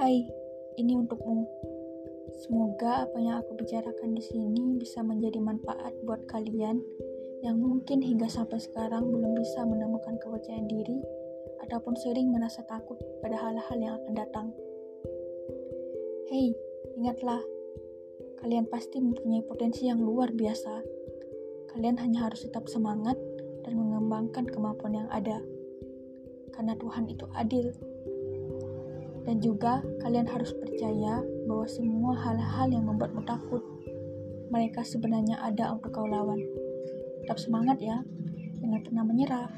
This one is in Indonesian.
Hai, ini untukmu. Semoga apa yang aku bicarakan di sini bisa menjadi manfaat buat kalian yang mungkin hingga sampai sekarang belum bisa menemukan kepercayaan diri ataupun sering merasa takut pada hal-hal yang akan datang. Hei, ingatlah, kalian pasti mempunyai potensi yang luar biasa. Kalian hanya harus tetap semangat dan mengembangkan kemampuan yang ada karena Tuhan itu adil. Dan juga kalian harus percaya bahwa semua hal-hal yang membuatmu takut, mereka sebenarnya ada untuk kau lawan. Tetap semangat ya, jangan pernah menyerah.